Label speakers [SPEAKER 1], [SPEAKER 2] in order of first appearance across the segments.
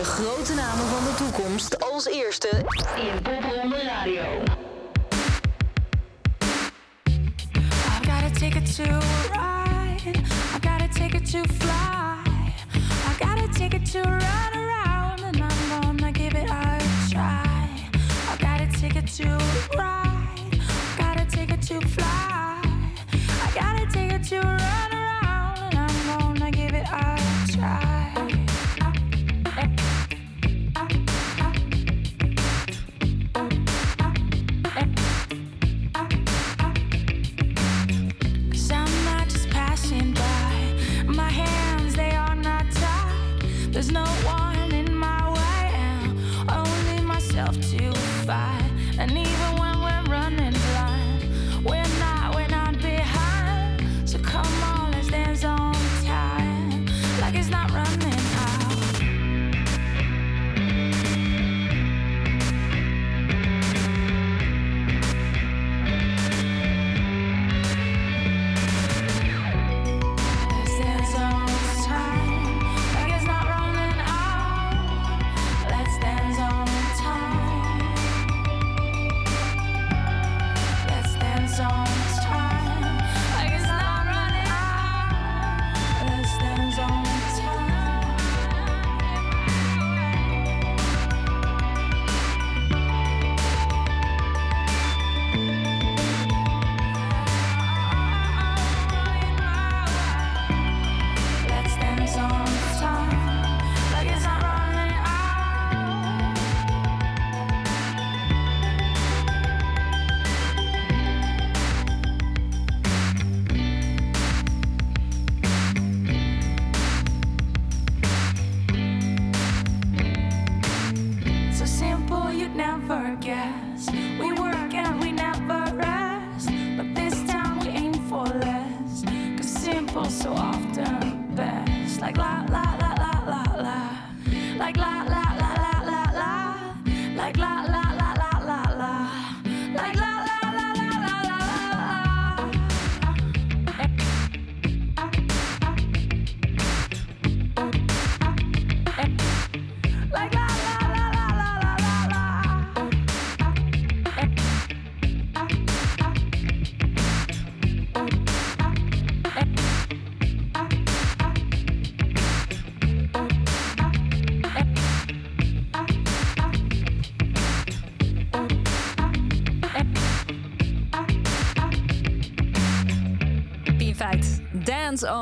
[SPEAKER 1] De grote namen van de toekomst als eerste in Popronde Radio.
[SPEAKER 2] I gotta take it to ride. I gotta take it to fly. I gotta take it to run around, and I'm gonna give it a try. I gotta take it to ride. I gotta take it to fly. I take it to run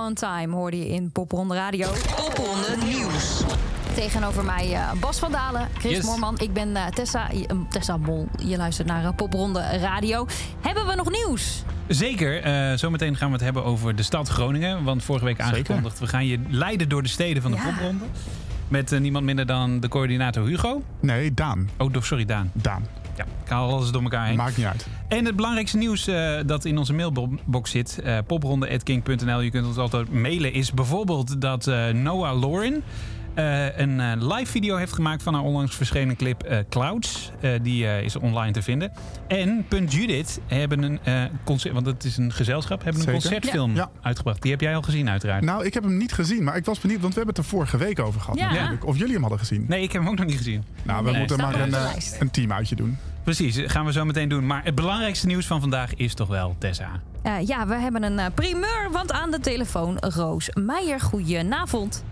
[SPEAKER 2] on Time
[SPEAKER 3] hoorde je in Popronde Radio.
[SPEAKER 1] Popronde Nieuws.
[SPEAKER 3] Tegenover mij eh, Bas van Dalen, Chris
[SPEAKER 4] Yes.
[SPEAKER 3] Moorman. Ik ben eh, Tessa, eh, Tessa Bol. Je luistert naar Popronde Radio. Hebben we nog nieuws?
[SPEAKER 4] Zeker. eh, zometeen gaan we het hebben over de stad Groningen. Want vorige week aangekondigd, we gaan je leiden door de steden van de
[SPEAKER 3] Ja.
[SPEAKER 4] popronde. Met niemand minder dan de coördinator Hugo.
[SPEAKER 5] Nee, Daan.
[SPEAKER 4] Oh, sorry Daan.
[SPEAKER 5] Daan.
[SPEAKER 4] Ja, ik haal alles door elkaar heen.
[SPEAKER 5] Maakt niet uit.
[SPEAKER 4] En het belangrijkste nieuws eh, dat in onze mailbox zit, eh popronde.king.nl, je kunt ons altijd mailen, is bijvoorbeeld dat eh, Noah Lauren eh, een live video heeft gemaakt van haar onlangs verschenen clip eh, Clouds. Eh, die eh, is online te vinden. En Punt Judith hebben een eh, concert, want het is een gezelschap, hebben een
[SPEAKER 5] Zeker.
[SPEAKER 4] concertfilm
[SPEAKER 5] Ja.
[SPEAKER 4] uitgebracht. Die heb jij al gezien uiteraard.
[SPEAKER 5] Nou, ik heb hem niet gezien, maar ik was benieuwd, want we hebben het er vorige week over gehad.
[SPEAKER 3] Ja.
[SPEAKER 5] natuurlijk. Of jullie hem hadden gezien.
[SPEAKER 4] Nee, ik heb hem ook nog niet gezien.
[SPEAKER 5] Nou, we
[SPEAKER 4] Nee,
[SPEAKER 5] moeten
[SPEAKER 3] staat
[SPEAKER 5] maar een, een teamuitje doen.
[SPEAKER 4] Precies, gaan we zo meteen doen. Maar het belangrijkste nieuws van vandaag is toch wel Tessa.
[SPEAKER 3] Eh, ja, we hebben een eh, primeur, want aan de telefoon Roos Meijer. Goedenavond.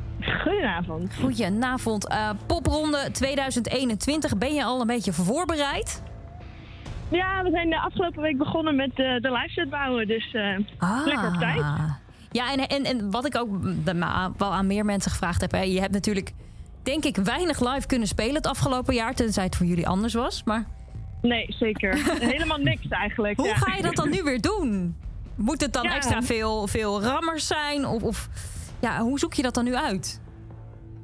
[SPEAKER 6] Goedenavond.
[SPEAKER 3] Goedenavond. Eh Popronde 2021. Ben je al een beetje voorbereid?
[SPEAKER 6] Ja, we zijn de afgelopen week begonnen met eh, de liveset bouwen, dus eh, lekker op tijd.
[SPEAKER 3] Ja, en, en, en wat ik ook ma- wel aan meer mensen gevraagd heb. Hè, je hebt natuurlijk, denk ik, weinig live kunnen spelen het afgelopen jaar. Tenzij het voor jullie anders was. Maar
[SPEAKER 6] Nee, zeker. Helemaal niks eigenlijk.
[SPEAKER 3] hoe
[SPEAKER 6] ja.
[SPEAKER 3] ga je dat dan nu weer doen? Moet het dan
[SPEAKER 6] Ja.
[SPEAKER 3] extra veel, veel rammers zijn? Of, of ja, hoe zoek je dat dan nu uit?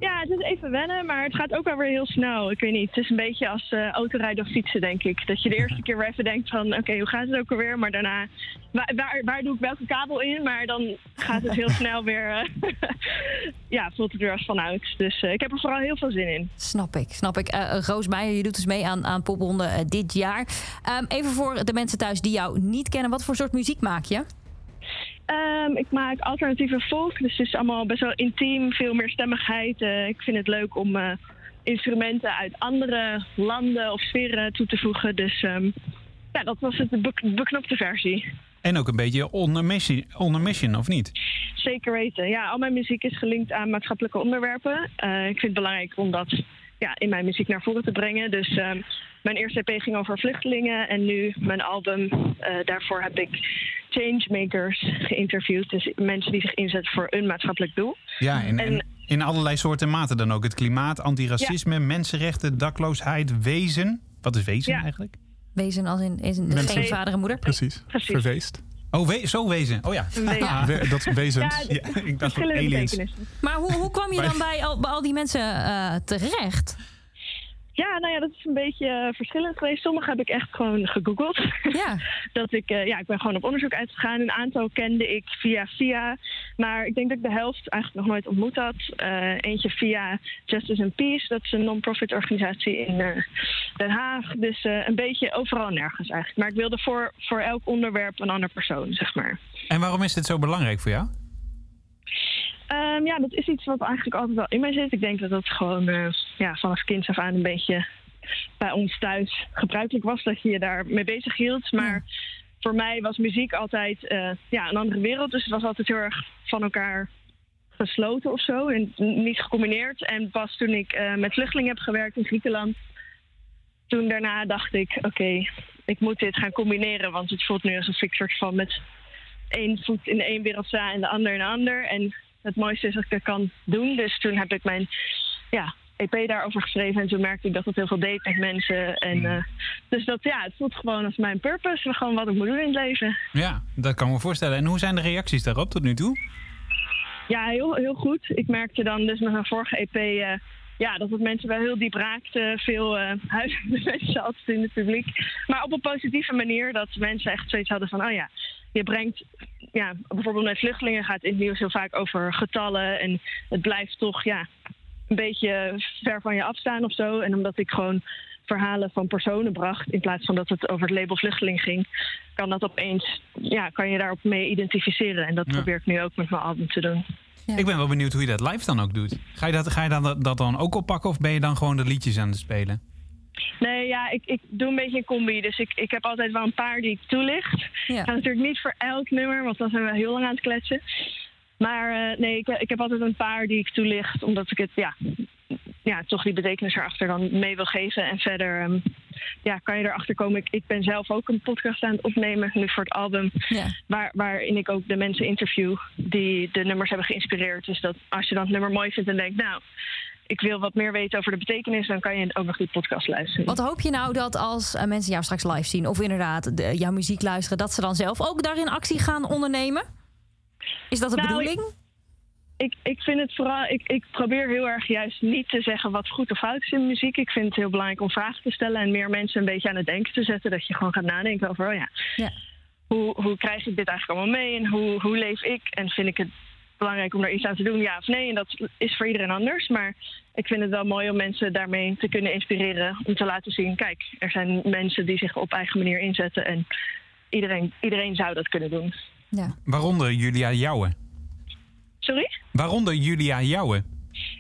[SPEAKER 6] Ja, het is even wennen, maar het gaat ook wel weer heel snel. Ik weet niet, het is een beetje als eh, autorijden of fietsen, denk ik. Dat je de eerste keer weer even denkt van, oké, hoe gaat het ook alweer? Maar daarna, waar, waar, waar doe ik welke kabel in? Maar dan gaat het heel snel weer, eh, ja, voelt het weer als vanuit. Dus eh, ik heb er vooral heel veel zin in.
[SPEAKER 3] Snap ik, snap ik. Roos Meijer, je doet dus mee aan, aan Popronde dit jaar. Ehm, even voor de mensen thuis die jou niet kennen. Wat voor soort muziek maak je?
[SPEAKER 6] Ehm, ik maak alternatieve folk, dus het is allemaal best wel intiem, veel meer stemmigheid. Eh, ik vind het leuk om eh, instrumenten uit andere landen of sferen toe te voegen. Dus ehm, ja, dat was het de bek- beknopte versie.
[SPEAKER 4] En ook een beetje on a mission, on mission of niet?
[SPEAKER 6] Zeker weten. Ja, al mijn muziek is gelinkt aan maatschappelijke onderwerpen. Eh, ik vind het belangrijk om dat ja, in mijn muziek naar voren te brengen. Dus ehm, mijn eerste EP ging over vluchtelingen en nu mijn album. daarvoor heb ik changemakers geïnterviewd. Dus mensen die zich inzetten voor een maatschappelijk doel.
[SPEAKER 4] Ja, en, en
[SPEAKER 6] En-
[SPEAKER 4] in allerlei soorten en maten dan ook. Het klimaat, antiracisme, mensenrechten, dakloosheid, wezen. Wat is wezen
[SPEAKER 6] Ja.
[SPEAKER 4] eigenlijk?
[SPEAKER 3] Wezen als in, is geen vader en moeder.
[SPEAKER 5] Precies.
[SPEAKER 6] Precies.
[SPEAKER 5] Verweest.
[SPEAKER 4] Oh, we- zo wezen. Oh ja.
[SPEAKER 6] Een wezen.
[SPEAKER 5] We- dat is wezens.
[SPEAKER 6] Ja,
[SPEAKER 4] Ja, ik dacht aliens.
[SPEAKER 3] Maar hoe, hoe kwam je dan bij al, bij al die mensen eh, terecht?
[SPEAKER 6] Ja, nou ja, dat is een beetje eh, verschillend geweest. Sommige heb ik echt gewoon gegoogeld.
[SPEAKER 3] Ja.
[SPEAKER 6] dat ik, eh, ja, ik ben gewoon op onderzoek uitgegaan. Een aantal kende ik via via. Maar ik denk dat ik de helft eigenlijk nog nooit ontmoet had. Eh, eentje via Justice and Peace. Dat is een non-profit organisatie in eh, Den Haag. Dus eh, een beetje overal en nergens eigenlijk. Maar ik wilde voor, voor elk onderwerp een ander persoon, zeg maar.
[SPEAKER 4] En waarom is dit zo belangrijk voor jou?
[SPEAKER 6] Ehm, ja, dat is iets wat eigenlijk altijd wel in mij zit. Ik denk dat dat gewoon eh, ja, vanaf kinds af aan een beetje bij ons thuis gebruikelijk was dat je je daar mee bezig hield. Maar voor mij was muziek altijd eh, ja, een andere wereld. Dus het was altijd heel erg van elkaar gesloten of zo. En niet gecombineerd. En pas toen ik eh, met vluchtelingen heb gewerkt in Griekenland. Toen daarna dacht ik, oké, ik moet dit gaan combineren. Want het voelt nu alsof ik soort van met één voet in de één wereld sta en de ander in de ander. En het mooiste is dat ik dat kan doen. Dus toen heb ik mijn ja, EP daarover geschreven. En toen merkte ik dat het heel veel deed met mensen. En, eh, dus dat, ja, het voelt gewoon als mijn purpose. Gewoon wat ik moet doen in het leven.
[SPEAKER 4] Ja, dat kan ik me voorstellen. En hoe zijn de reacties daarop tot nu toe?
[SPEAKER 6] Ja, heel, heel goed. Ik merkte dan dus met mijn vorige EP... eh, ja, dat het mensen wel heel diep raakte. Veel eh huilende mensen altijd in het publiek. Maar op een positieve manier. Dat mensen echt zoiets hadden van... Oh ja, je brengt... Ja, bijvoorbeeld met vluchtelingen gaat in het nieuws heel vaak over getallen. En het blijft toch ja, een beetje ver van je afstaan of zo. En omdat ik gewoon verhalen van personen bracht... in plaats van dat het over het label vluchteling ging... kan dat opeens... Ja, kan je daarop mee identificeren. En dat
[SPEAKER 4] Ja.
[SPEAKER 6] probeer ik nu ook met mijn album te doen.
[SPEAKER 3] Ja.
[SPEAKER 4] Ik ben wel benieuwd hoe je dat live dan ook doet. Ga je dat, ga je dat, dat dan ook oppakken of ben je dan gewoon de liedjes aan het spelen?
[SPEAKER 6] Nee, ja, ik, ik doe een beetje een combi. Dus ik, ik heb altijd wel een paar die ik toelicht. Ik
[SPEAKER 3] Ja.
[SPEAKER 6] ga natuurlijk niet voor elk nummer, want dan zijn we heel lang aan het kletsen. Maar eh, nee, ik, ik heb altijd een paar die ik toelicht, omdat ik het, ja, ja, toch die betekenis erachter dan mee wil geven. En verder ehm, ja, kan je erachter komen. Ik, ik ben zelf ook een podcast aan het opnemen, nu voor het album.
[SPEAKER 3] Ja.
[SPEAKER 6] Waar, waarin ik ook de mensen interview die de nummers hebben geïnspireerd. Dus dat als je dan het nummer mooi vindt en denkt, nou, ik wil wat meer weten over de betekenis, dan kan je ook nog die podcast luisteren.
[SPEAKER 3] Wat hoop je nou dat als eh, mensen jou straks live zien... of inderdaad de, jouw muziek luisteren... dat ze dan zelf ook daarin actie gaan ondernemen? Is dat de
[SPEAKER 6] Nou,
[SPEAKER 3] bedoeling?
[SPEAKER 6] ik, ik vind het vooral. Ik, ik probeer heel erg juist niet te zeggen wat goed of fout is in muziek. Ik vind het heel belangrijk om vragen te stellen en meer mensen een beetje aan het denken te zetten. Dat je gewoon gaat nadenken over, oh ja,
[SPEAKER 3] Ja.
[SPEAKER 6] hoe, hoe krijg ik dit eigenlijk allemaal mee en hoe, hoe leef ik? En vind ik het belangrijk om daar iets aan te doen, ja of nee? En dat is voor iedereen anders. Maar ik vind het wel mooi om mensen daarmee te kunnen inspireren. Om te laten zien, kijk, er zijn mensen die zich op eigen manier inzetten. En iedereen, iedereen zou dat kunnen doen.
[SPEAKER 3] Ja.
[SPEAKER 4] Waaronder Julia Jouwe.
[SPEAKER 6] Sorry?
[SPEAKER 4] Waaronder Julia Jouwe.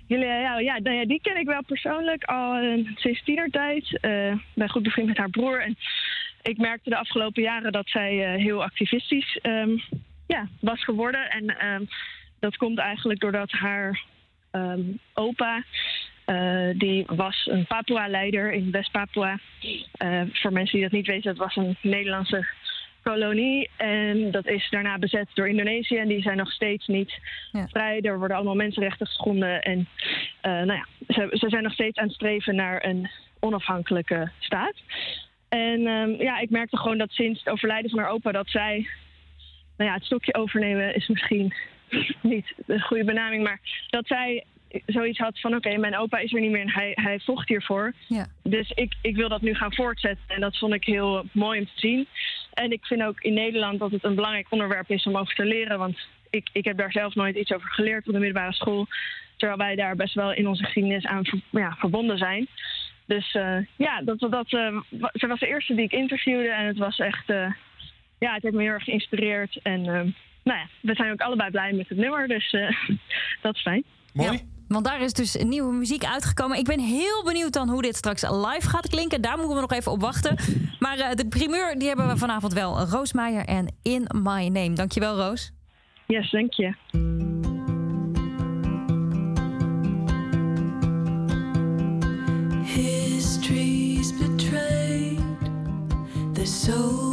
[SPEAKER 6] Julia, ja, ja, nou ja, die ken ik wel persoonlijk al eh, sinds tienertijd. Eh ben goed bevriend met haar broer. En ik merkte de afgelopen jaren dat zij eh, heel activistisch ehm, ja, was geworden. En ehm, dat komt eigenlijk doordat haar ehm, opa... eh, die was een Papua-leider in West-Papua. Eh, voor mensen die dat niet weten, dat was een Nederlandse kolonie. En dat is daarna bezet door Indonesië. En die zijn nog steeds niet
[SPEAKER 3] Ja.
[SPEAKER 6] vrij. Er worden allemaal mensenrechten geschonden. En eh, nou ja, ze, ze zijn nog steeds aan het streven naar een onafhankelijke staat. En ehm, ja, ik merkte gewoon dat sinds het overlijden van haar opa... dat zij, nou ja, het stokje overnemen is misschien niet de goede benaming... maar dat zij zoiets had van... oké, mijn opa is er niet meer en hij, hij vocht hiervoor.
[SPEAKER 3] Ja.
[SPEAKER 6] Dus ik, ik wil dat nu gaan voortzetten. En dat vond ik heel mooi om te zien. En ik vind ook in Nederland dat het een belangrijk onderwerp is om over te leren. Want ik, ik heb daar zelf nooit iets over geleerd op de middelbare school. Terwijl wij daar best wel in onze geschiedenis aan ja, verbonden zijn. Dus eh, ja, dat, dat, eh, zij was de eerste die ik interviewde. En het was echt, eh, ja, het heeft me heel erg geïnspireerd. En nou ja, we zijn ook allebei blij met het nummer, dus eh, dat is fijn.
[SPEAKER 5] Mooi.
[SPEAKER 3] Want daar is dus nieuwe muziek uitgekomen. Ik ben heel benieuwd dan hoe dit straks live gaat klinken. Daar moeten we nog even op wachten. Maar eh, de primeur die hebben we vanavond wel. Roos Meijer en In My Name. Dankjewel, Roos.
[SPEAKER 6] Yes, dank je.
[SPEAKER 2] History's betrayed the
[SPEAKER 7] soul.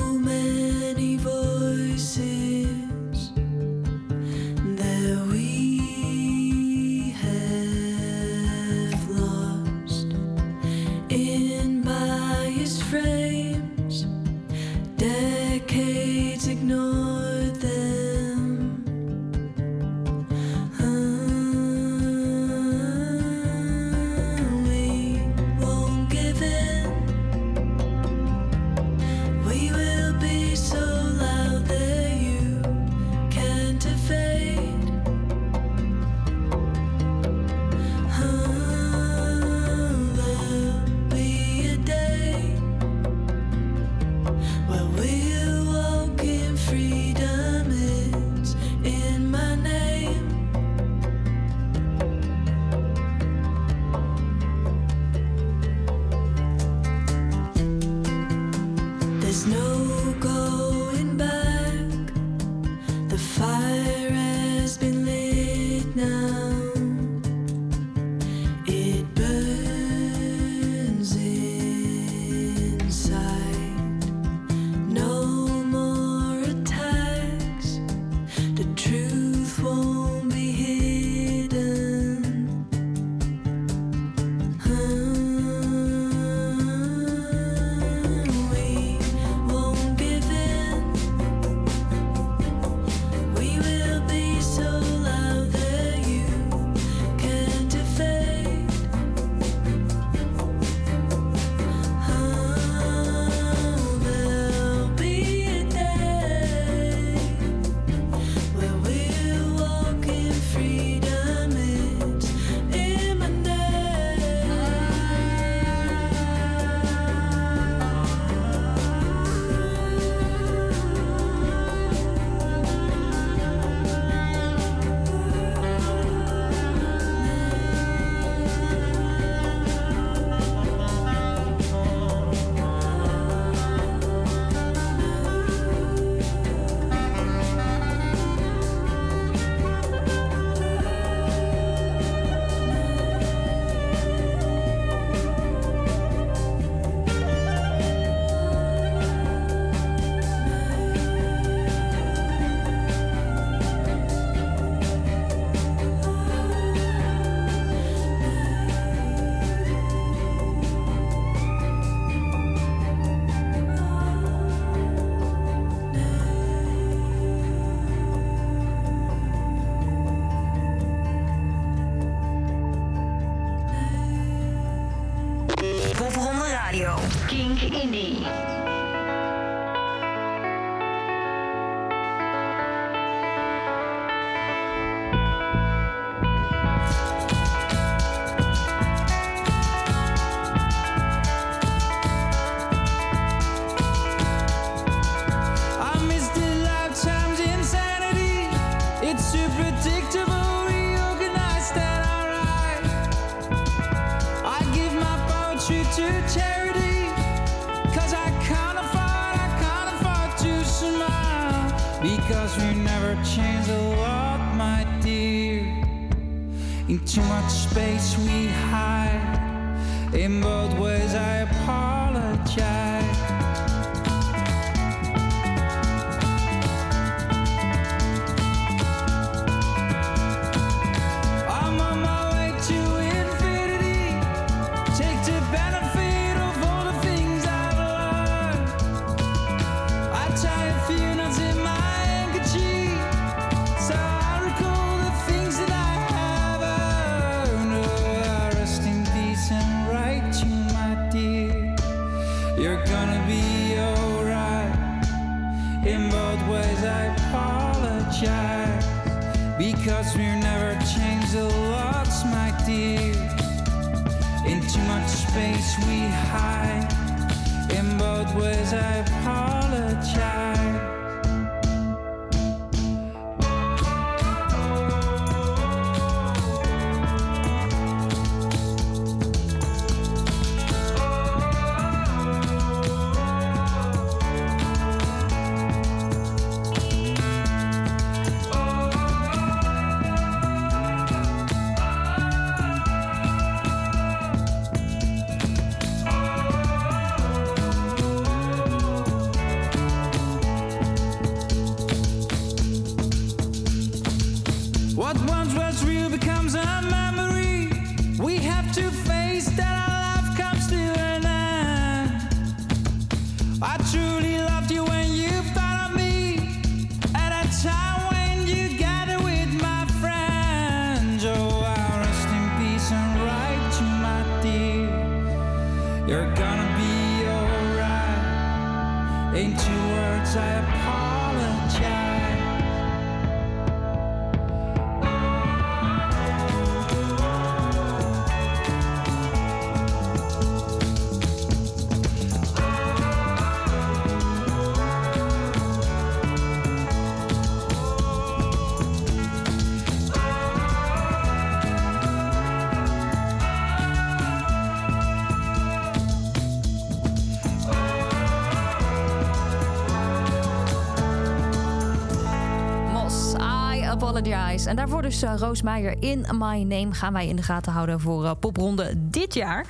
[SPEAKER 7] Apologize.
[SPEAKER 3] En daarvoor dus eh, Roos Meijer in My Name gaan wij in de gaten houden voor eh, popronde dit jaar.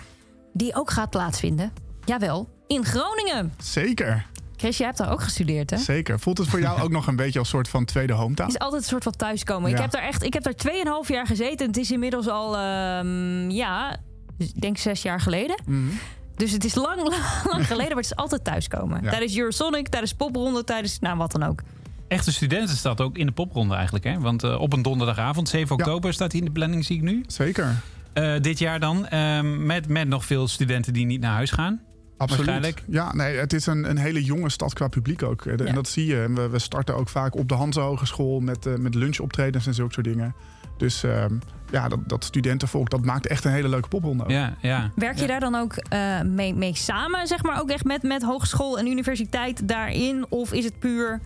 [SPEAKER 3] Die ook gaat plaatsvinden. Jawel, in Groningen.
[SPEAKER 5] Zeker,
[SPEAKER 3] Chris, jij hebt daar ook gestudeerd, hè?
[SPEAKER 5] zeker. Voelt het voor jou ook nog een beetje als soort van tweede hometown?
[SPEAKER 3] Het is altijd een soort van thuiskomen. Ik heb daar echt, ik heb daar 2,5 jaar gezeten. Het is inmiddels al, ehm, ja, ik denk zes jaar geleden.
[SPEAKER 5] Mhm.
[SPEAKER 3] Dus het is lang, lang geleden, maar het is altijd thuiskomen.
[SPEAKER 5] Ja.
[SPEAKER 3] Tijdens Eurosonic, tijdens popronde, tijdens, nou wat dan ook.
[SPEAKER 4] Echte studentenstad ook in de popronde eigenlijk. Hè? Want eh, op een donderdagavond, 7
[SPEAKER 5] Ja.
[SPEAKER 4] oktober, staat hij in de planning, zie ik nu.
[SPEAKER 5] Zeker,
[SPEAKER 4] Eh, dit jaar dan. ehm, met, met nog veel studenten die niet naar huis gaan.
[SPEAKER 5] absoluut.
[SPEAKER 4] Waarschijnlijk.
[SPEAKER 5] Ja, nee, het is een, een hele jonge stad qua publiek ook. En
[SPEAKER 3] Ja.
[SPEAKER 5] dat zie je. En We, we starten ook vaak op de Hanse Hogeschool met, eh, met lunchoptredens en zulke soort dingen. Dus ehm, ja, dat, dat studentenvolk, dat maakt echt een hele leuke popronde. ook.
[SPEAKER 4] Ja, ja.
[SPEAKER 3] Werk je
[SPEAKER 4] Ja.
[SPEAKER 3] daar dan ook eh, mee, mee samen, zeg maar, ook echt met, met hogeschool en universiteit daarin? Of is het puur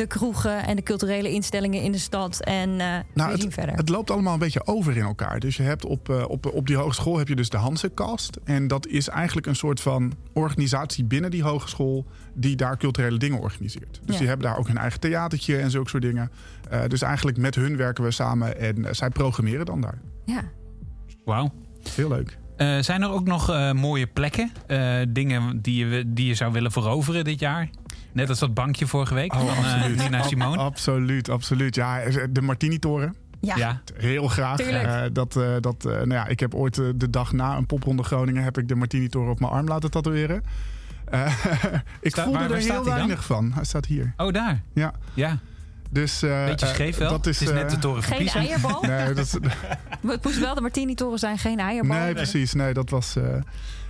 [SPEAKER 3] de kroegen en de culturele instellingen in de stad en eh
[SPEAKER 5] Nou,
[SPEAKER 3] we zien
[SPEAKER 5] het,
[SPEAKER 3] verder?
[SPEAKER 5] het loopt allemaal een beetje over in elkaar. Dus je hebt op, eh, op, op die hogeschool heb je dus de Hansenkast. En dat is eigenlijk een soort van organisatie binnen die hogeschool... die daar culturele dingen organiseert. Dus
[SPEAKER 3] Ja.
[SPEAKER 5] die hebben daar ook hun eigen theatertje en zulke soort dingen. Eh, dus eigenlijk met hun werken we samen en zij programmeren dan daar.
[SPEAKER 3] ja.
[SPEAKER 4] Wauw.
[SPEAKER 5] Heel leuk.
[SPEAKER 4] Eh, zijn er ook nog eh, mooie plekken? eh, dingen die je, die je zou willen veroveren dit jaar? Net als dat bankje vorige week van eh, Nina
[SPEAKER 5] Ab-
[SPEAKER 4] Simone.
[SPEAKER 5] absoluut, absoluut. Ja, de Martini-toren.
[SPEAKER 3] Ja.
[SPEAKER 4] Ja.
[SPEAKER 5] Heel graag. Eh, dat, eh, dat, eh, nou ja, ik heb ooit de dag na een popronde Groningen... heb ik de Martini-toren op mijn arm laten tatoeëren. Eh, ik
[SPEAKER 4] Sta-
[SPEAKER 5] voelde
[SPEAKER 4] waar- waar
[SPEAKER 5] er
[SPEAKER 4] staat
[SPEAKER 5] heel weinig van. Hij staat hier.
[SPEAKER 4] Oh, daar.
[SPEAKER 5] Ja,
[SPEAKER 4] Ja.
[SPEAKER 5] dus... eh,
[SPEAKER 4] Beetje
[SPEAKER 5] eh,
[SPEAKER 4] scheef wel.
[SPEAKER 5] dat is,
[SPEAKER 4] het is net de toren van
[SPEAKER 3] Geen
[SPEAKER 4] Pisa.
[SPEAKER 3] eierbal?
[SPEAKER 5] Nee, dat is,
[SPEAKER 3] Het moest wel de Martini-toren zijn, geen eierbal.
[SPEAKER 5] nee, precies. Nee, dat was...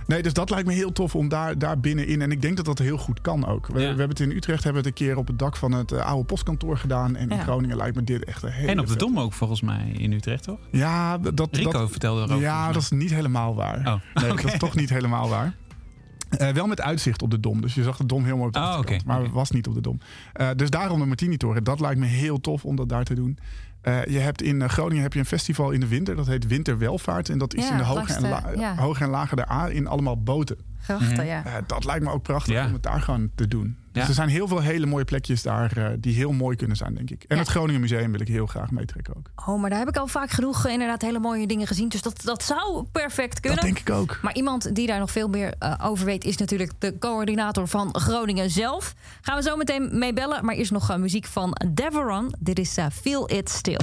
[SPEAKER 5] nee, dus dat lijkt me heel tof om daar, daar binnenin... en ik denk dat dat heel goed kan ook. We,
[SPEAKER 4] Ja.
[SPEAKER 5] we hebben het in Utrecht hebben we het een keer op het dak van het eh, oude postkantoor gedaan. En in. Groningen lijkt me dit echt een hele
[SPEAKER 4] En op de Dom ook volgens mij in Utrecht, toch?
[SPEAKER 5] Ja, dat,
[SPEAKER 4] Rico
[SPEAKER 5] dat,
[SPEAKER 4] vertelde erover.
[SPEAKER 5] Ja, dat is niet helemaal waar.
[SPEAKER 4] Oh,
[SPEAKER 5] Nee, dat is toch niet helemaal waar. Eh, wel met uitzicht op de Dom. Dus je zag de Dom helemaal op de
[SPEAKER 4] Oh,
[SPEAKER 5] Maar het was niet op de Dom. Eh, dus daarom de Martini-toren. Dat lijkt me heel tof om dat daar te doen. Eh, je hebt in eh, Groningen heb je een festival in de winter. Dat heet Winterwelvaart. En dat is
[SPEAKER 3] Ja,
[SPEAKER 5] in de hoge, en, la-
[SPEAKER 3] ja.
[SPEAKER 5] hoge en A in allemaal boten.
[SPEAKER 3] Grachten, ja.
[SPEAKER 5] Eh, dat lijkt me ook prachtig
[SPEAKER 4] Ja.
[SPEAKER 5] om het daar gewoon te doen. Dus er zijn heel veel hele mooie plekjes daar eh, die heel mooi kunnen zijn, denk ik. En het Groningen Museum wil ik heel graag meetrekken ook.
[SPEAKER 3] Oh, maar daar heb ik al vaak genoeg eh, inderdaad hele mooie dingen gezien. Dus dat, dat zou perfect kunnen.
[SPEAKER 5] Dat denk ik ook.
[SPEAKER 3] Maar iemand die daar nog veel meer eh, over weet, is natuurlijk de coördinator van Groningen zelf. Gaan we zo meteen mee bellen. Maar eerst nog muziek van Deveron. Dit is Feel It Still.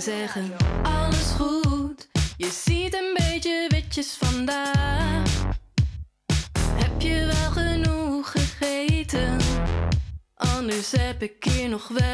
[SPEAKER 2] Ze zeggen alles goed. Je ziet een beetje witjes vandaag. Heb je wel genoeg gegeten? Anders heb ik hier nog wel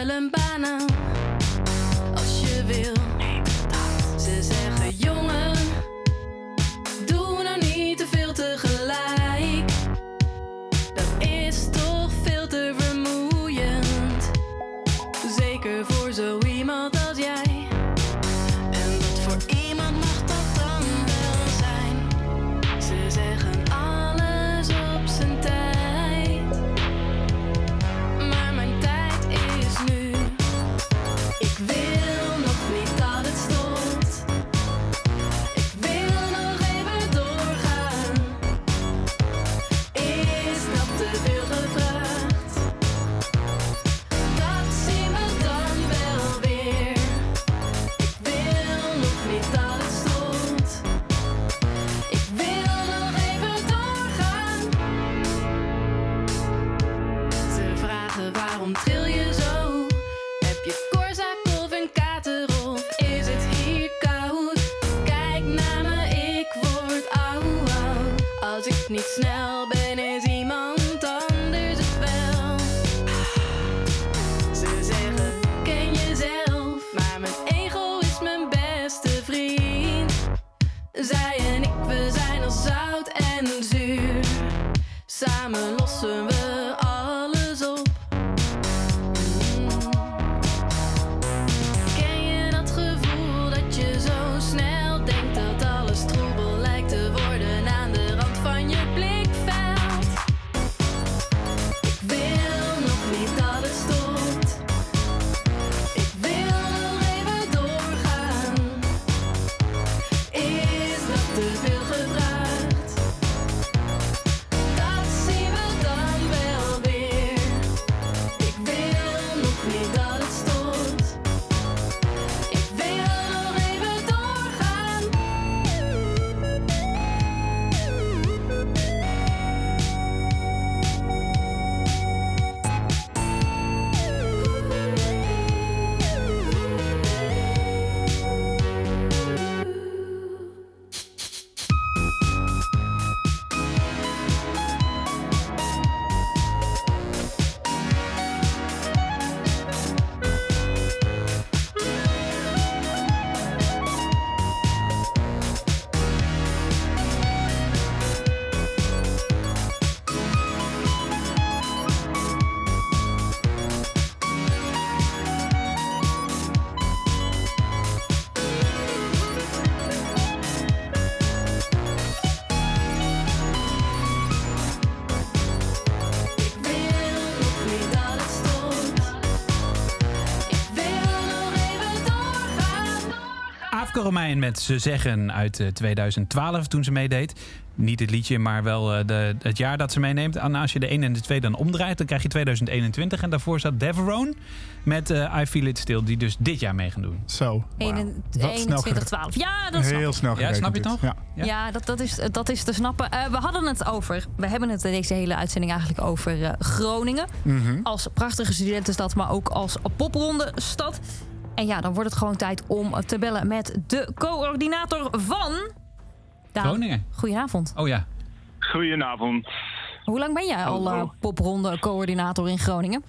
[SPEAKER 4] Romein met Ze Zeggen uit eh, 2012 toen ze meedeed. Niet het liedje, maar wel eh, de, het jaar dat ze meeneemt. En als je de 1 en de 2 dan omdraait, dan krijg je 2021. En daarvoor staat Deverone met eh, I Feel It Still, die dus dit jaar mee gaan doen.
[SPEAKER 5] Zo. wauw.
[SPEAKER 3] 21,
[SPEAKER 5] Wat snel
[SPEAKER 3] 21,
[SPEAKER 5] gerekend.
[SPEAKER 3] 12. Ja, dat snap
[SPEAKER 5] Heel snel
[SPEAKER 4] Ja, snap je
[SPEAKER 5] dit.
[SPEAKER 4] toch?
[SPEAKER 5] Ja.
[SPEAKER 4] Ja.
[SPEAKER 3] Ja, dat, dat, is, dat is te snappen. Eh, we hadden het over, we hebben het deze hele uitzending eigenlijk over eh, Groningen.
[SPEAKER 5] Mhm.
[SPEAKER 3] Als prachtige studentenstad, maar ook als popronde stad. En ja, dan wordt het gewoon tijd om te bellen met de coördinator van... Daan,
[SPEAKER 4] Groningen.
[SPEAKER 3] Goedenavond.
[SPEAKER 4] Oh ja.
[SPEAKER 8] Goedenavond.
[SPEAKER 3] Hoe lang ben jij al
[SPEAKER 8] Hallo.
[SPEAKER 3] eh, popronde coördinator in Groningen?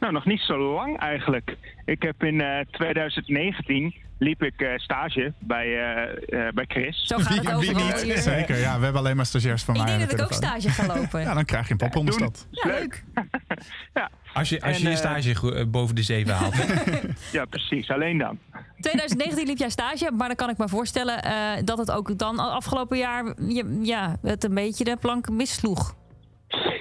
[SPEAKER 8] Nou, nog niet zo lang eigenlijk. Ik heb in eh, 2019 liep ik eh, stage bij, eh, eh, bij Chris.
[SPEAKER 3] Zo gaat het
[SPEAKER 5] Wie- niet?
[SPEAKER 3] hier.
[SPEAKER 5] Zeker, ja. We hebben alleen maar stagiairs van
[SPEAKER 3] Ik
[SPEAKER 5] mij.
[SPEAKER 3] denk
[SPEAKER 5] aan
[SPEAKER 3] dat ik ook stage ga lopen.
[SPEAKER 5] Ja, dan krijg je een poprondenstad.
[SPEAKER 3] Ja, leuk.
[SPEAKER 4] Als je, als
[SPEAKER 8] En,
[SPEAKER 4] je je stage boven de 7 haalt.
[SPEAKER 8] Ja, precies. Alleen dan.
[SPEAKER 3] 2019 liep jij stage, maar dan kan ik me voorstellen eh, dat het ook dan afgelopen jaar je, ja, het een beetje de plank missloeg.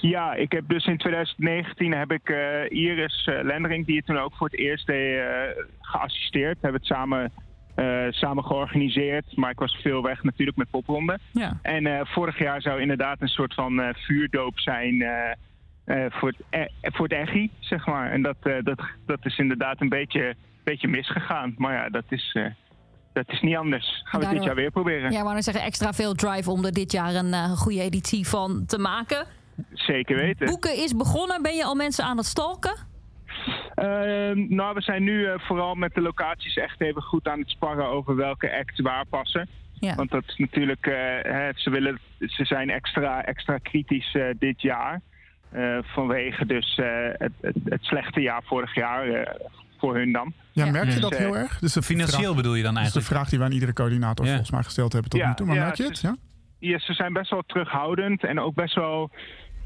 [SPEAKER 8] Ja, ik heb dus in 2019 heb ik eh, Iris eh, Lendering, die het toen ook voor het eerst deed, eh, geassisteerd. We hebben het samen, samen georganiseerd, maar ik was veel weg natuurlijk met popronde.
[SPEAKER 3] Ja.
[SPEAKER 8] En vorig jaar zou inderdaad een soort van vuurdoop zijn voor, het, eh, voor het EGI, zeg maar. En dat, dat, dat is inderdaad een beetje, beetje misgegaan. Maar ja, dat is, dat is niet anders. Gaan we het dit jaar weer proberen.
[SPEAKER 3] Ja, maar dan zeggen extra veel drive om er dit jaar een goede editie van te maken.
[SPEAKER 8] Zeker weten.
[SPEAKER 3] Boeken is begonnen. Ben je al mensen aan het stalken?
[SPEAKER 8] Ehm, nou, we zijn nu eh, vooral met de locaties echt even goed aan het sparren over welke acts waar passen.
[SPEAKER 3] Ja.
[SPEAKER 8] Want dat is natuurlijk, eh, hè, ze, willen, ze zijn extra, extra kritisch eh, dit jaar. Eh, vanwege dus eh, het, het, het slechte jaar vorig jaar eh, voor hun dan.
[SPEAKER 5] Ja, merk je
[SPEAKER 8] Dus,
[SPEAKER 5] dat heel erg? Dus
[SPEAKER 4] Financieel
[SPEAKER 5] vraag,
[SPEAKER 4] bedoel je dan
[SPEAKER 5] dat is de
[SPEAKER 4] eigenlijk?
[SPEAKER 5] vraag die we aan iedere coördinator
[SPEAKER 4] Ja.
[SPEAKER 5] volgens mij gesteld hebben tot
[SPEAKER 8] Ja,
[SPEAKER 5] nu toe. Maar
[SPEAKER 8] ja,
[SPEAKER 5] merk je
[SPEAKER 8] het
[SPEAKER 5] Ja?
[SPEAKER 8] Ja, ze zijn best wel terughoudend en ook best wel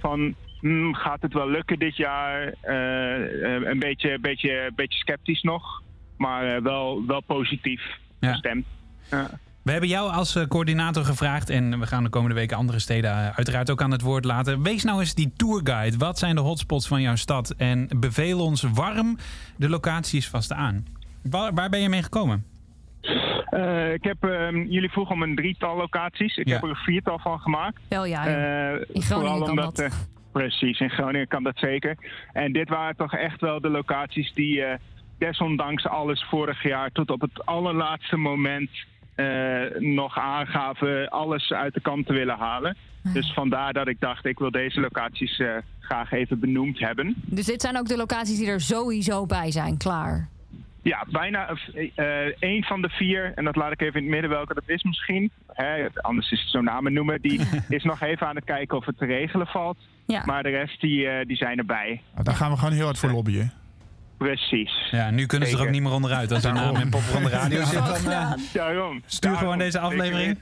[SPEAKER 8] van... hmm, gaat het wel lukken dit jaar? Eh, eh, een beetje, beetje, beetje sceptisch nog, maar eh, wel, wel positief gestemd. Ja.
[SPEAKER 4] We hebben jou als coördinator gevraagd en we gaan de komende weken andere steden uiteraard ook aan het woord laten. Wees nou eens die tourguide. Wat zijn de hotspots van jouw stad? En beveel ons warm de locaties vast aan. Waar, waar ben je mee gekomen?
[SPEAKER 8] Eh, ik heb, ehm, jullie vroegen om een drietal locaties. Ik
[SPEAKER 4] Ja.
[SPEAKER 8] heb er een viertal van gemaakt.
[SPEAKER 3] Wel ja.
[SPEAKER 8] Eh,
[SPEAKER 3] In Groningen
[SPEAKER 8] vooral
[SPEAKER 3] kan
[SPEAKER 8] omdat,
[SPEAKER 3] dat.
[SPEAKER 8] eh, precies, in Groningen kan dat zeker. En dit waren toch echt wel de locaties die eh, desondanks alles vorig jaar tot op het allerlaatste moment eh, nog aangaven alles uit de kant te willen halen. Dus vandaar dat ik dacht, ik wil deze locaties eh, graag even benoemd hebben.
[SPEAKER 3] Dus dit zijn ook de locaties die er sowieso bij zijn, klaar.
[SPEAKER 8] Ja, bijna eh, eh, één van de vier, en dat laat ik even in het midden welke dat is misschien. Hè, anders is het zo'n namen noemen. Die is nog even aan het kijken of het te regelen valt.
[SPEAKER 3] Ja.
[SPEAKER 8] Maar de rest die, eh, die zijn erbij.
[SPEAKER 5] Nou, Daar gaan we gewoon heel hard voor lobbyen.
[SPEAKER 8] Precies.
[SPEAKER 4] Ja, nu kunnen ze er ook niet meer onderuit. Als je naam in Pop van de Radio zit, dan...
[SPEAKER 8] Daarom.
[SPEAKER 4] Stuur
[SPEAKER 8] Daarom.
[SPEAKER 4] gewoon deze aflevering.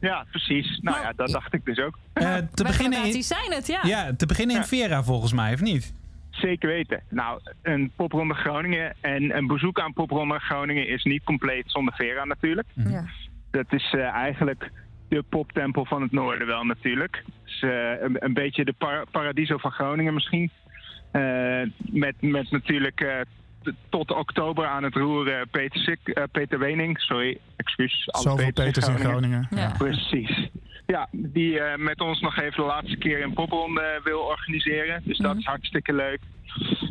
[SPEAKER 8] Ja, precies. Nou ja, dat dacht ik dus ook.
[SPEAKER 4] eh, te, beginnen in,
[SPEAKER 3] zijn het, ja.
[SPEAKER 4] ja, te beginnen in Vera volgens mij, of niet?
[SPEAKER 8] Zeker weten. Nou, een popronde Groningen en een bezoek aan popronde Groningen is niet compleet zonder Vera natuurlijk.
[SPEAKER 3] Ja.
[SPEAKER 8] Dat is eh, eigenlijk de poptempel van het noorden wel natuurlijk. Dus, eh, een, een beetje de par- paradiso van Groningen misschien. Eh, met, met natuurlijk eh, tot oktober aan het roeren Peter, Sik, eh, Peter Wening. Sorry, excuus.
[SPEAKER 5] Zoveel Peters in Groningen.
[SPEAKER 3] Ja.
[SPEAKER 8] Precies. Ja, die eh, met ons nog even de laatste keer een popronde wil organiseren. Dus dat is hartstikke leuk.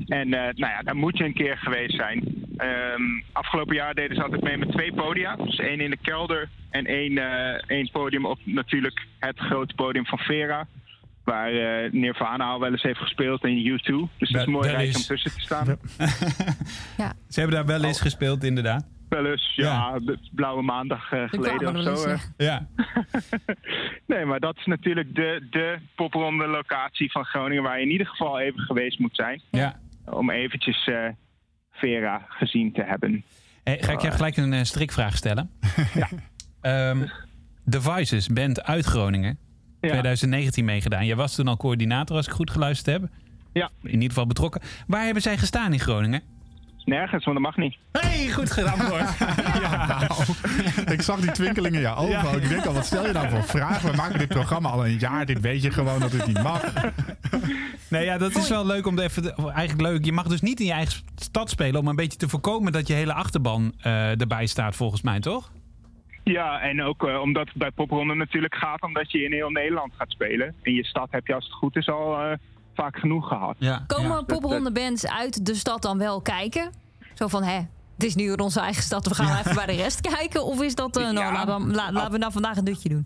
[SPEAKER 8] En eh, nou ja, daar moet je een keer geweest zijn. Ehm, afgelopen jaar deden ze altijd mee met twee podia. Dus één in de kelder en één, eh, één podium op natuurlijk het grote podium van Vera. Waar eh Nirvana al wel eens heeft gespeeld en U2. Dus dat is mooi rijk
[SPEAKER 4] eens.
[SPEAKER 8] om tussen te staan.
[SPEAKER 3] Ja.
[SPEAKER 4] Ze hebben daar wel eens
[SPEAKER 8] Oh.
[SPEAKER 4] gespeeld, inderdaad.
[SPEAKER 8] Wel eens, ja, de blauwe maandag eh,
[SPEAKER 3] De
[SPEAKER 8] geleden of zo.
[SPEAKER 3] eens,
[SPEAKER 8] eh.
[SPEAKER 3] ja.
[SPEAKER 8] Nee, maar dat is natuurlijk de, de popronde locatie van Groningen... waar je in ieder geval even geweest moet zijn.
[SPEAKER 4] ja.
[SPEAKER 8] Om eventjes eh, Vera gezien te hebben.
[SPEAKER 4] Hey, ga ik jou gelijk een strikvraag stellen? ja. The Voices, band uit Groningen.
[SPEAKER 8] Ja.
[SPEAKER 4] 2019 meegedaan. Jij was toen al coördinator, als ik goed geluisterd heb.
[SPEAKER 8] Ja.
[SPEAKER 4] In ieder geval betrokken. Waar hebben zij gestaan in Groningen?
[SPEAKER 8] Nergens, want dat mag niet.
[SPEAKER 4] hey, goed gedaan, hoor.
[SPEAKER 5] Ik zag die twinkeling in je ogen. ook. Ik denk al, wat stel je nou voor vragen? We maken dit programma al een jaar. Dit weet je gewoon dat het niet mag.
[SPEAKER 4] Nee, ja, dat is wel leuk om te even. Eigenlijk leuk. Je mag dus niet in je eigen stad spelen om een beetje te voorkomen dat je hele achterban eh, erbij staat, volgens mij, toch?
[SPEAKER 8] Ja, en ook eh, omdat het bij popronde natuurlijk gaat... omdat je in heel Nederland gaat spelen. In je stad heb je als het goed is al eh, vaak genoeg gehad.
[SPEAKER 4] Ja.
[SPEAKER 3] Komen popronde bands uit de stad dan wel kijken? Zo van, hè, het is nu onze eigen stad, we gaan even bij de rest kijken. Of is dat, nou,
[SPEAKER 8] Ja.
[SPEAKER 3] laten, we, la- laten we nou vandaag een dutje doen.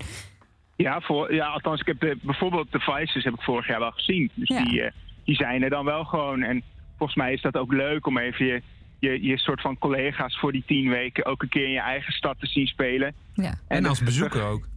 [SPEAKER 8] Ja, voor, ja althans, ik heb de, bijvoorbeeld de Vices heb ik vorig jaar wel gezien. Dus
[SPEAKER 3] Ja.
[SPEAKER 8] die, eh, die zijn er dan wel gewoon. En volgens mij is dat ook leuk om even je, je, je soort van collega's voor die tien weken... ook een keer in je eigen stad te zien spelen.
[SPEAKER 3] Ja.
[SPEAKER 4] En als bezoeker ook.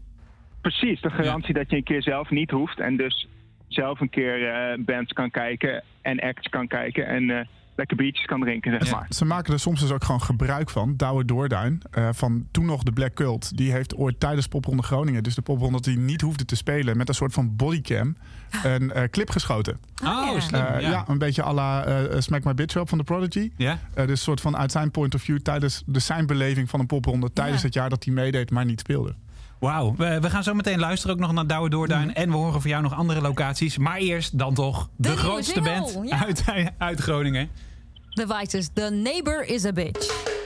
[SPEAKER 8] Precies, de garantie dat je een keer zelf niet hoeft. En dus zelf een keer eh, bands kan kijken en acts kan kijken. En eh, lekker biertjes kan drinken, zeg
[SPEAKER 4] Ja.
[SPEAKER 8] maar.
[SPEAKER 5] Ze maken er soms dus ook gewoon gebruik van. Douwe Doorduin, eh, van toen nog de Black Cult. Die heeft ooit tijdens Popronde Groningen, dus de Popronde dat hij niet hoefde te spelen... met een soort van bodycam, een eh, clip geschoten.
[SPEAKER 4] Oh,
[SPEAKER 3] ja.
[SPEAKER 4] slim.
[SPEAKER 5] Ja. een beetje à la eh, Smack My Bitch Up van The Prodigy.
[SPEAKER 4] Ja?
[SPEAKER 5] Eh, dus een soort van uit zijn point of view tijdens de zijn beleving van een popronde... tijdens
[SPEAKER 3] Ja.
[SPEAKER 5] het jaar dat hij meedeed, maar niet speelde.
[SPEAKER 4] Wauw. We, we gaan zo meteen luisteren ook nog naar Douwe Doorduin. En we horen van jou nog andere locaties. Maar eerst dan toch de, grootste
[SPEAKER 3] single,
[SPEAKER 4] band
[SPEAKER 3] ja.
[SPEAKER 4] uit, uit Groningen.
[SPEAKER 3] The Vices, The Neighbor is a Bitch.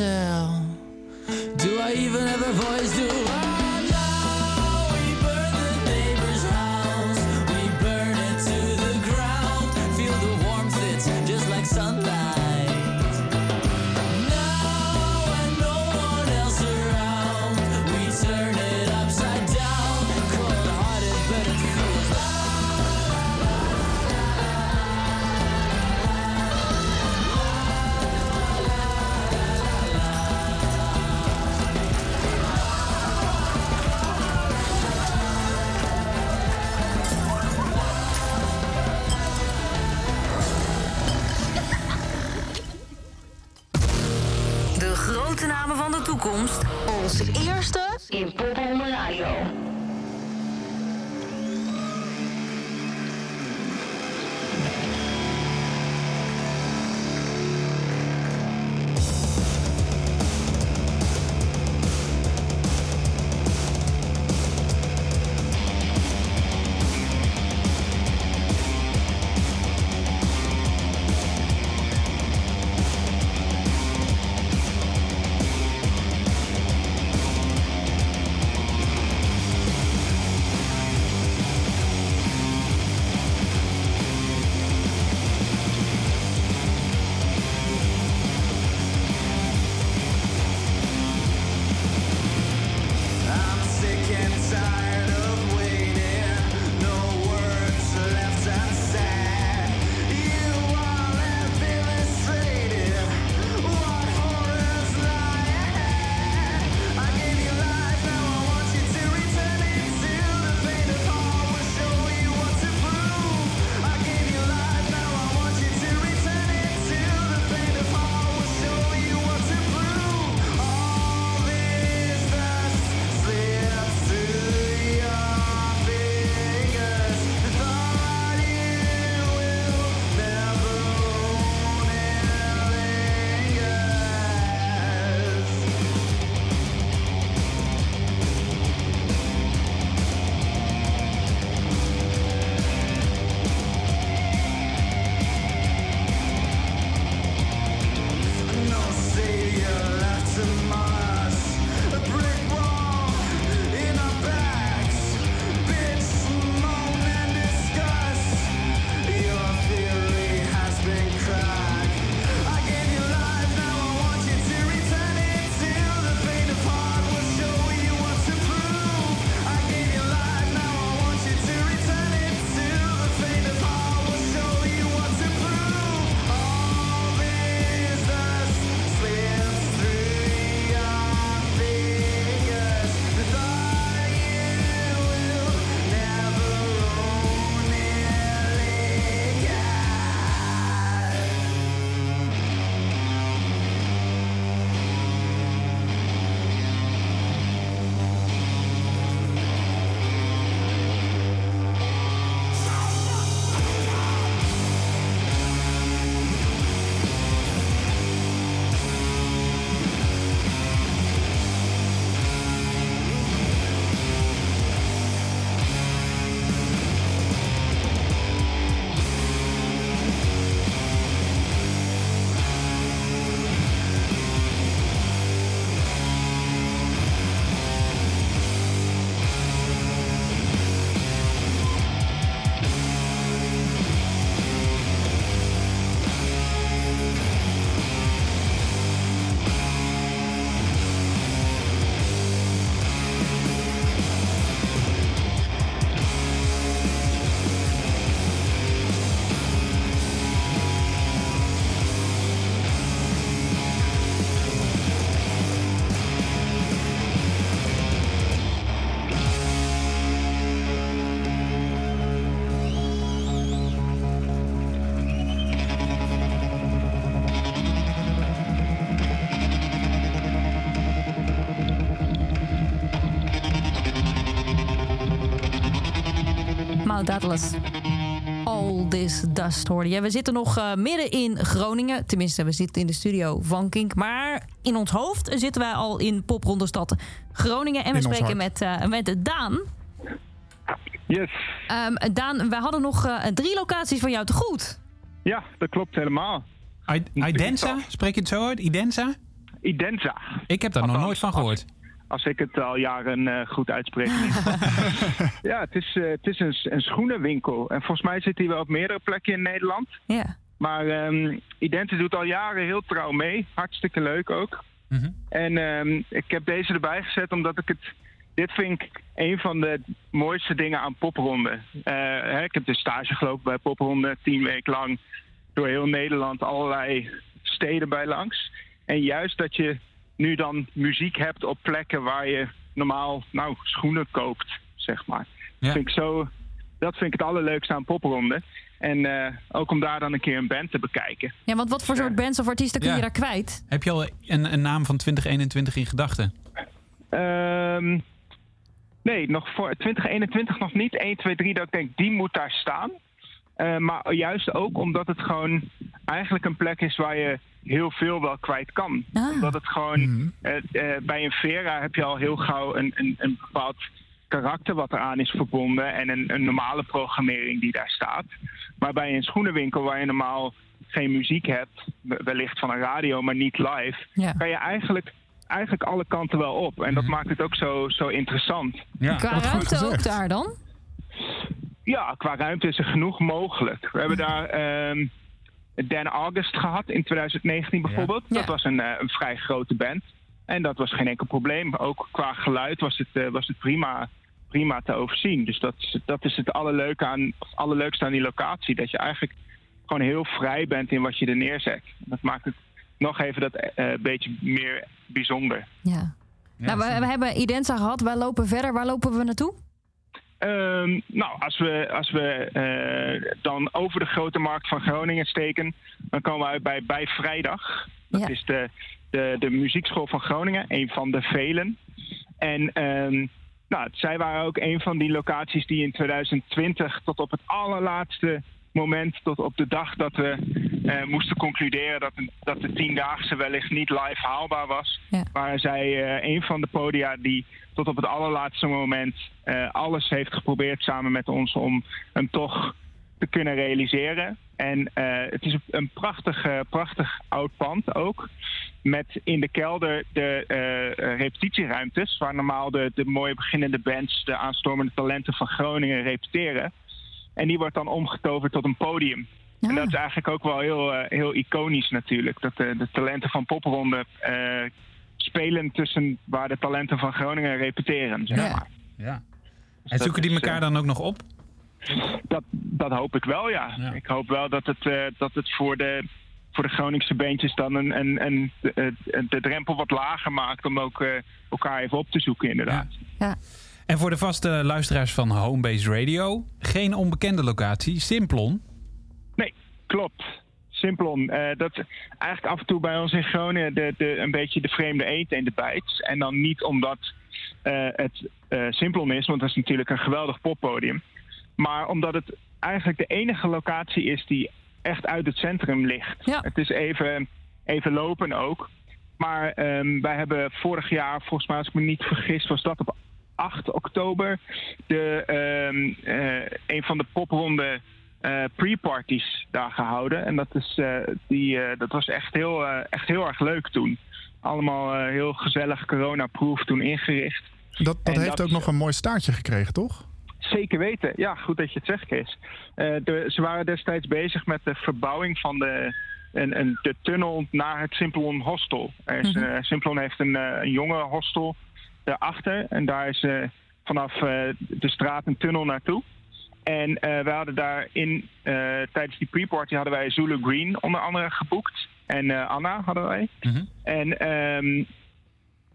[SPEAKER 3] euh, Atlas. All this dust hoorde je. We zitten nog eh, midden in Groningen. Tenminste, we zitten in de studio van Kink. Maar in ons hoofd zitten wij al in popronde stad Groningen. En we
[SPEAKER 5] In
[SPEAKER 3] spreken met, eh, met Daan.
[SPEAKER 8] Yes.
[SPEAKER 3] Ehm, Daan, wij hadden nog eh, drie locaties van jou te goed.
[SPEAKER 8] Ja, dat klopt helemaal.
[SPEAKER 4] I- Idensa? Spreek je het zo uit? Idensa?
[SPEAKER 8] Idenza.
[SPEAKER 4] Ik heb daar nog nooit van gehoord.
[SPEAKER 8] Als ik het al jaren eh, goed uitspreek. ja, het is, eh, het is een, een schoenenwinkel. En volgens mij zit hij wel op meerdere plekken in Nederland.
[SPEAKER 3] Ja.
[SPEAKER 8] Maar ehm Idente doet al jaren heel trouw mee. Hartstikke leuk ook.
[SPEAKER 4] Mhm.
[SPEAKER 8] En ehm, ik heb deze erbij gezet omdat ik het... Dit vind ik een van de mooiste dingen aan popronde. Eh, hè, ik heb de stage gelopen bij popronde. Tien weken lang door heel Nederland allerlei steden bij langs. En juist dat je nu dan muziek hebt op plekken waar je normaal nou, schoenen koopt, zeg maar.
[SPEAKER 4] Ja.
[SPEAKER 8] Vind ik zo, dat vind ik het allerleukste aan popronde. En eh, ook om daar dan een keer een band te bekijken.
[SPEAKER 3] ja, want wat voor soort bands of artiesten kun je daar kwijt?
[SPEAKER 4] Heb je al een, een naam van 2021 in gedachten?
[SPEAKER 8] Ehm, nee, nog voor 2021 nog niet. 1, 2, 3 dat ik denk, die moet daar staan. Eh, maar juist ook omdat het gewoon eigenlijk een plek is waar je heel veel wel kwijt kan.
[SPEAKER 3] Ah.
[SPEAKER 8] Omdat het gewoon, eh, eh, bij een Vera heb je al heel gauw een, een, een bepaald karakter wat eraan is verbonden en een, een normale programmering die daar staat. Maar bij een schoenenwinkel waar je normaal geen muziek hebt, we- wellicht van een radio, maar niet live,
[SPEAKER 3] Ja.
[SPEAKER 8] kan je eigenlijk, eigenlijk alle kanten wel op. En dat
[SPEAKER 4] Mhm.
[SPEAKER 8] maakt het ook zo, zo interessant.
[SPEAKER 4] Ja.
[SPEAKER 3] Qua ruimte ook daar dan?
[SPEAKER 8] Ja, qua ruimte is er genoeg mogelijk. We hebben daar ehm Dan August gehad in 2019 bijvoorbeeld.
[SPEAKER 3] Ja.
[SPEAKER 8] Dat was een, eh, een vrij grote band. En dat was geen enkel probleem. Ook qua geluid was het, eh, was het prima, prima te overzien. Dus dat, is- dat is het allerleuke aan, allerleukste aan die locatie. Dat je eigenlijk gewoon heel vrij bent in wat je er neerzet. Dat maakt het nog even dat eh, beetje meer bijzonder.
[SPEAKER 3] Ja. nou, we, we hebben Idensa gehad. Wij lopen verder. Waar lopen we naartoe?
[SPEAKER 8] Ehm, nou, als we, als we eh, dan over de grote markt van Groningen steken, dan komen we uit bij, bij Vrijdag. Dat
[SPEAKER 3] Ja.
[SPEAKER 8] is de, de, de muziekschool van Groningen, een van de velen. En ehm, nou, zij waren ook een van die locaties die in 2020 tot op het allerlaatste moment, tot op de dag dat we eh, moesten concluderen dat, dat de tiendaagse wellicht niet live haalbaar was,
[SPEAKER 3] Ja.
[SPEAKER 8] waren zij eh, een van de podia die tot op het allerlaatste moment eh, alles heeft geprobeerd samen met ons om hem toch te kunnen realiseren. En het is een prachtig, prachtig oud pand ook. Met in de kelder de repetitieruimtes, waar normaal de, de mooie beginnende bands, de aanstormende talenten van Groningen repeteren. En die wordt dan omgetoverd tot een podium. En
[SPEAKER 3] Ah.
[SPEAKER 8] dat is eigenlijk ook wel heel, eh, heel iconisch natuurlijk. Dat de, de talenten van Popronde eh, spelen tussen waar de talenten van Groningen repeteren. Zeg
[SPEAKER 3] Ja.
[SPEAKER 8] maar.
[SPEAKER 4] Ja.
[SPEAKER 8] Dus
[SPEAKER 4] En zoeken die elkaar
[SPEAKER 8] eh,
[SPEAKER 4] dan ook nog op?
[SPEAKER 8] Dat, dat hoop ik wel, ja.
[SPEAKER 4] Ja.
[SPEAKER 8] Ik hoop wel dat het, eh, dat het voor, de, voor de Groningse beentjes dan een, een, een, de, de drempel wat lager maakt om ook eh, elkaar even op te zoeken, inderdaad.
[SPEAKER 3] Ja.
[SPEAKER 4] En voor de vaste luisteraars van Homebase Radio, geen onbekende locatie, Simplon.
[SPEAKER 8] Nee, klopt. Simplon. eh, dat is eigenlijk af en toe bij ons in Groningen de, de, een beetje de vreemde eet in de bijt. En dan niet omdat eh, het eh, Simplon is, want dat is natuurlijk een geweldig poppodium. Maar omdat het eigenlijk de enige locatie is die echt uit het centrum ligt.
[SPEAKER 3] Ja.
[SPEAKER 8] Het is even, even lopen ook. Maar ehm, wij hebben vorig jaar, volgens mij als ik me niet vergis, was dat op 8 oktober de, ehm, eh, een van de popronde eh, pre-parties daar gehouden. En dat, is, eh, die, dat was echt heel, echt heel erg leuk toen. Allemaal heel gezellig corona-proof toen ingericht.
[SPEAKER 5] Dat, dat
[SPEAKER 8] En
[SPEAKER 5] heeft
[SPEAKER 8] dat-
[SPEAKER 5] ook nog een mooi staartje gekregen, toch?
[SPEAKER 8] Zeker weten. Ja, goed dat je het zegt, Chris. De, ze waren destijds bezig met de verbouwing van de, een, een, de tunnel naar het Simplon Hostel. Er is,
[SPEAKER 3] Mhm.
[SPEAKER 8] Simplon heeft een, eh, een jonge hostel daarachter. En daar is eh, vanaf eh, de straat een tunnel naartoe. En eh, we hadden daar in, eh, tijdens die pre-party hadden wij Zulu Green onder andere geboekt. En eh, Anna hadden wij.
[SPEAKER 4] Mhm.
[SPEAKER 8] En ehm,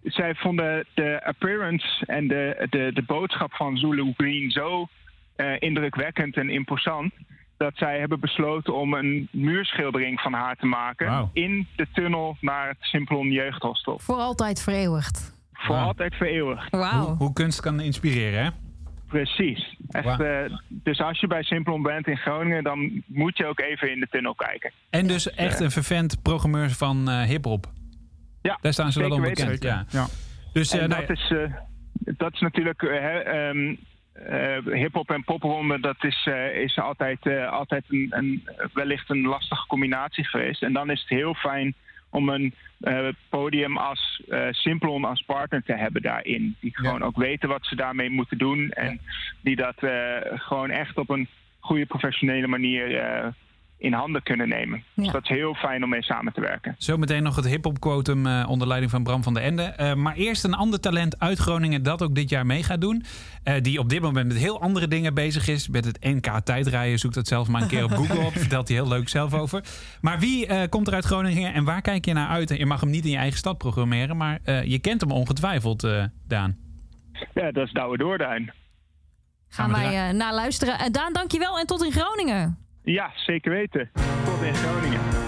[SPEAKER 8] zij vonden de appearance en de, de, de boodschap van Zulu Green zo eh, indrukwekkend en imposant. Dat zij hebben besloten om een muurschildering van haar te maken. In de tunnel naar het Simplon Jeugdhostel.
[SPEAKER 3] Voor altijd vereeuwigd.
[SPEAKER 8] Voor altijd vereeuwigd.
[SPEAKER 3] Wauw.
[SPEAKER 4] Hoe, hoe kunst kan inspireren, hè?
[SPEAKER 9] Precies. Echt, eh, dus als je bij Simplon bent in Groningen, dan moet je ook even in de tunnel kijken.
[SPEAKER 4] En dus echt een vervent programmeur van eh hip-hop.
[SPEAKER 9] Ja,
[SPEAKER 4] Daar staan ze wel onbekend. Ja.
[SPEAKER 5] Ja.
[SPEAKER 4] Dus eh,
[SPEAKER 9] en
[SPEAKER 4] nou,
[SPEAKER 9] dat, is, eh, dat is natuurlijk eh, hè, ehm, eh, hip-hop en popronde, dat is, eh, is altijd, eh, altijd een, een, wellicht een lastige combinatie geweest. En dan is het heel fijn om een eh, podium als eh Simplon als partner te hebben daarin. Die gewoon ook weten wat ze daarmee moeten doen. En die dat eh, gewoon echt op een goede professionele manier in handen kunnen nemen. Dus dat is heel fijn om mee samen te werken.
[SPEAKER 4] Zometeen nog het hip-hop quotum eh, onder leiding van Bram van der Ende. Eh, maar eerst een ander talent uit Groningen dat ook dit jaar mee gaat doen. Eh, die op dit moment met heel andere dingen bezig is. Met het NK tijdrijden. Zoek dat zelf maar een keer op Google op. Vertelt hij heel leuk zelf over. Maar wie eh, komt er uit Groningen en waar kijk je naar uit? Je mag hem niet in je eigen stad programmeren. Maar eh, je kent hem ongetwijfeld, eh, Daan.
[SPEAKER 9] Ja, dat is Douwe Doorduin.
[SPEAKER 3] Gaan
[SPEAKER 4] we
[SPEAKER 3] wij eh, naar luisteren. En Daan, dankjewel en tot in Groningen.
[SPEAKER 9] Ja, zeker weten. Tot in Groningen.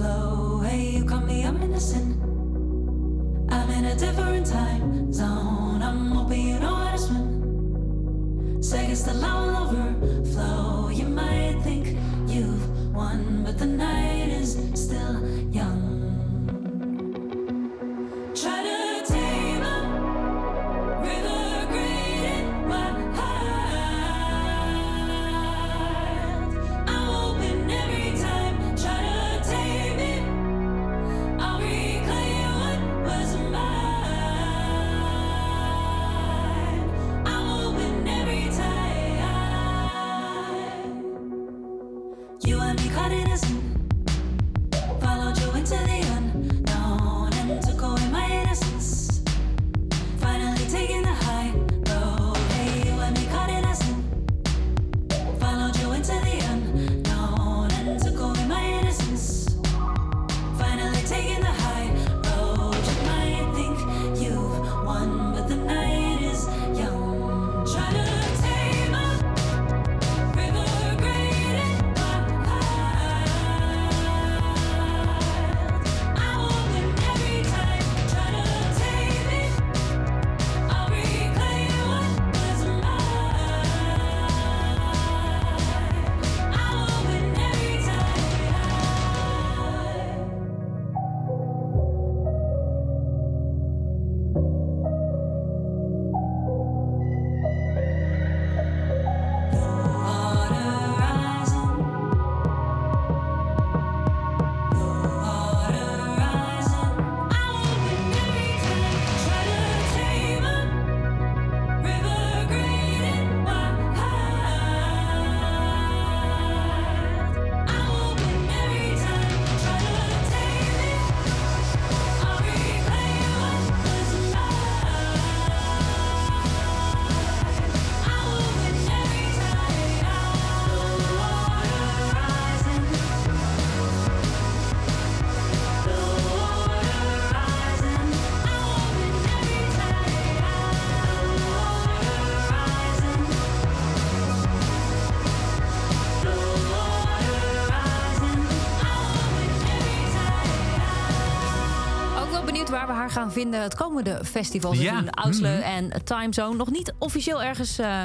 [SPEAKER 3] slow haar gaan vinden het komende festivalseizoen.
[SPEAKER 4] Ja.
[SPEAKER 3] Ausleu
[SPEAKER 5] Mhm.
[SPEAKER 3] en Timezone. Nog niet officieel ergens eh,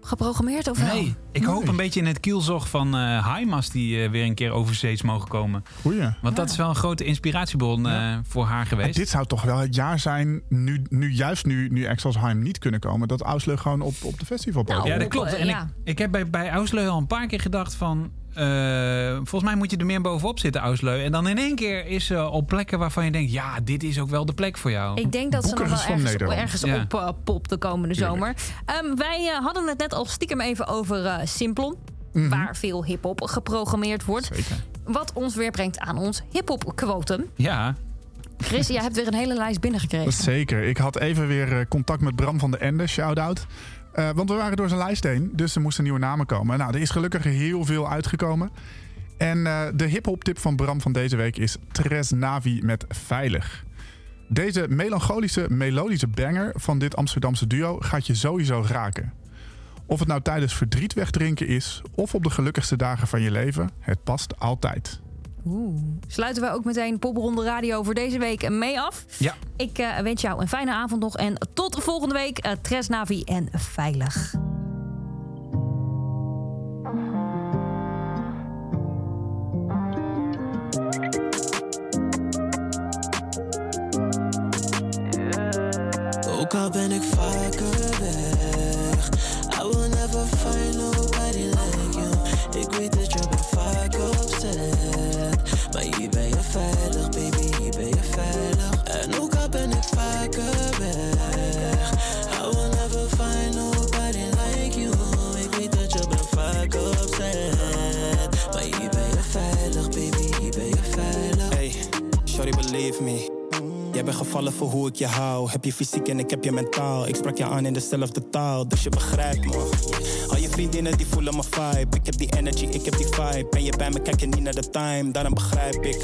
[SPEAKER 3] geprogrammeerd of wel?
[SPEAKER 4] Ik hoop een beetje in het kielzog van eh Haimas die eh, weer een keer overzees mogen komen.
[SPEAKER 5] Goeie.
[SPEAKER 4] Want dat is wel een grote inspiratiebron eh, voor haar geweest.
[SPEAKER 5] dit zou toch wel het jaar zijn, nu, nu juist nu, nu Exelsheim niet kunnen komen, dat Ausleu gewoon op, op de festival
[SPEAKER 3] Nou,
[SPEAKER 4] Ja, dat
[SPEAKER 3] op,
[SPEAKER 4] klopt. En
[SPEAKER 3] ja.
[SPEAKER 4] ik, ik heb bij, bij Ausleu al een paar keer gedacht van... eh, volgens mij moet je er meer bovenop zitten, Ausleu. En dan in één keer is ze op plekken waarvan je denkt... ja, dit is ook wel de plek voor jou.
[SPEAKER 3] Ik denk dat ze nog wel ergens,
[SPEAKER 5] Nederland.
[SPEAKER 3] ergens
[SPEAKER 4] Ja.
[SPEAKER 3] op pop de komende
[SPEAKER 5] Tuurlijk.
[SPEAKER 3] zomer. Ehm, wij hadden het net al stiekem even over eh, Simplon. Waar veel hip-hop geprogrammeerd wordt.
[SPEAKER 5] Mhm. Zeker.
[SPEAKER 3] Wat ons weer brengt aan ons hip-hop quotum.
[SPEAKER 4] Ja,
[SPEAKER 3] Chris, jij hebt weer een hele lijst binnengekregen.
[SPEAKER 5] Zeker. Ik had even weer eh, contact met Bram van de Ende, shout-out. Eh, want we waren door zijn lijst heen, dus er moesten nieuwe namen komen. Nou, er is gelukkig heel veel uitgekomen. En de hip-hop tip van Bram van deze week is Tres Navi met Veilig. Deze melancholische, melodische banger van dit Amsterdamse duo gaat je sowieso raken. Of het nou tijdens verdriet wegdrinken is of op de gelukkigste dagen van je leven, het past altijd.
[SPEAKER 3] Oeh. Sluiten we ook meteen Popronde Radio voor deze week mee af.
[SPEAKER 4] ja.
[SPEAKER 3] Ik eh, wens jou een fijne avond nog. En tot volgende week. eh Tres Navi en Veilig.
[SPEAKER 10] Ook al ben ik vaker never find nobody like you. Ik weet dat je bent vaak opzet Maar hier ben je veilig, baby, hier ben je veilig En ook al ben ik vaker weg I will never find nobody like you. Ik weet dat je bent vaak opzet Maar hier ben je veilig, baby, hier ben je veilig
[SPEAKER 11] Hey, shorty believe me. Jij bent gevallen voor hoe ik je hou. Heb je fysiek en ik heb je mentaal. Ik sprak je aan in dezelfde taal, dus je begrijpt me. Al je vriendinnen die voelen mijn vibe. Ik heb die energy, ik heb die vibe. Ben je bij me, kijk je niet naar de time, daarom begrijp ik.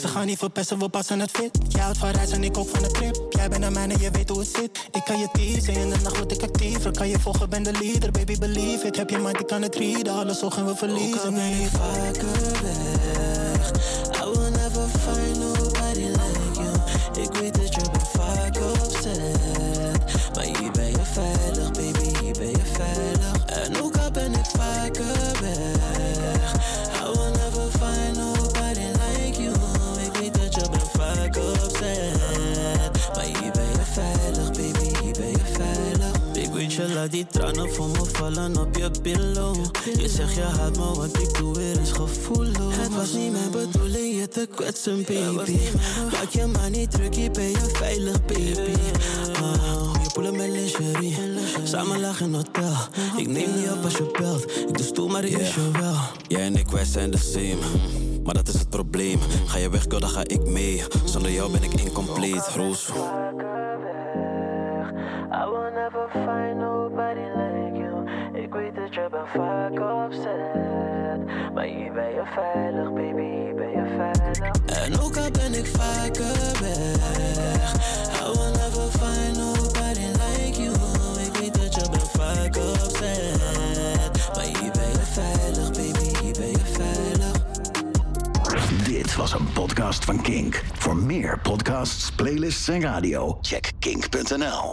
[SPEAKER 11] Ze gaan niet verpesten, we passen het fit. Jij houdt van reizen, ik ook van de trip. Jij bent naar mij en je weet hoe het zit. Ik kan je teasen, in de nacht word ik actiever. Kan je volgen, ben de leader, baby believe it. Heb je mind, ik kan het readen. Alles zo gaan we verliezen.
[SPEAKER 10] ben ik vaker weg I will never find Ik weet dat je bent vaak opzet Maar hier laat die tranen voor me vallen op je pillow. Je zegt je haat me, wat ik doe weer is gevoelloos Het was niet mijn bedoeling je te kwetsen, baby. Maak je maar niet druk, hier ben je veilig, baby. Ah, Je poelen met lingerie. Samen lagen in hotel Ik neem niet op als je belt. Ik doe stoel, maar ik mis je wel.
[SPEAKER 12] Jij en ik, wij zijn de same. Maar dat is het probleem. Ga je weg, girl, dan ga ik mee. Zonder jou ben ik incomplete, Roos.
[SPEAKER 10] I will never find Maar hier ben je veilig, baby, hier ben je veilig. En ook al ben ik vaker weg. I will never find nobody like you. Ik weet dat je bent vaak opzet. Maar hier ben je veilig, baby, hier ben je veilig.
[SPEAKER 13] Dit was een podcast van Kink. Voor meer podcasts, playlists en radio, check kink.nl.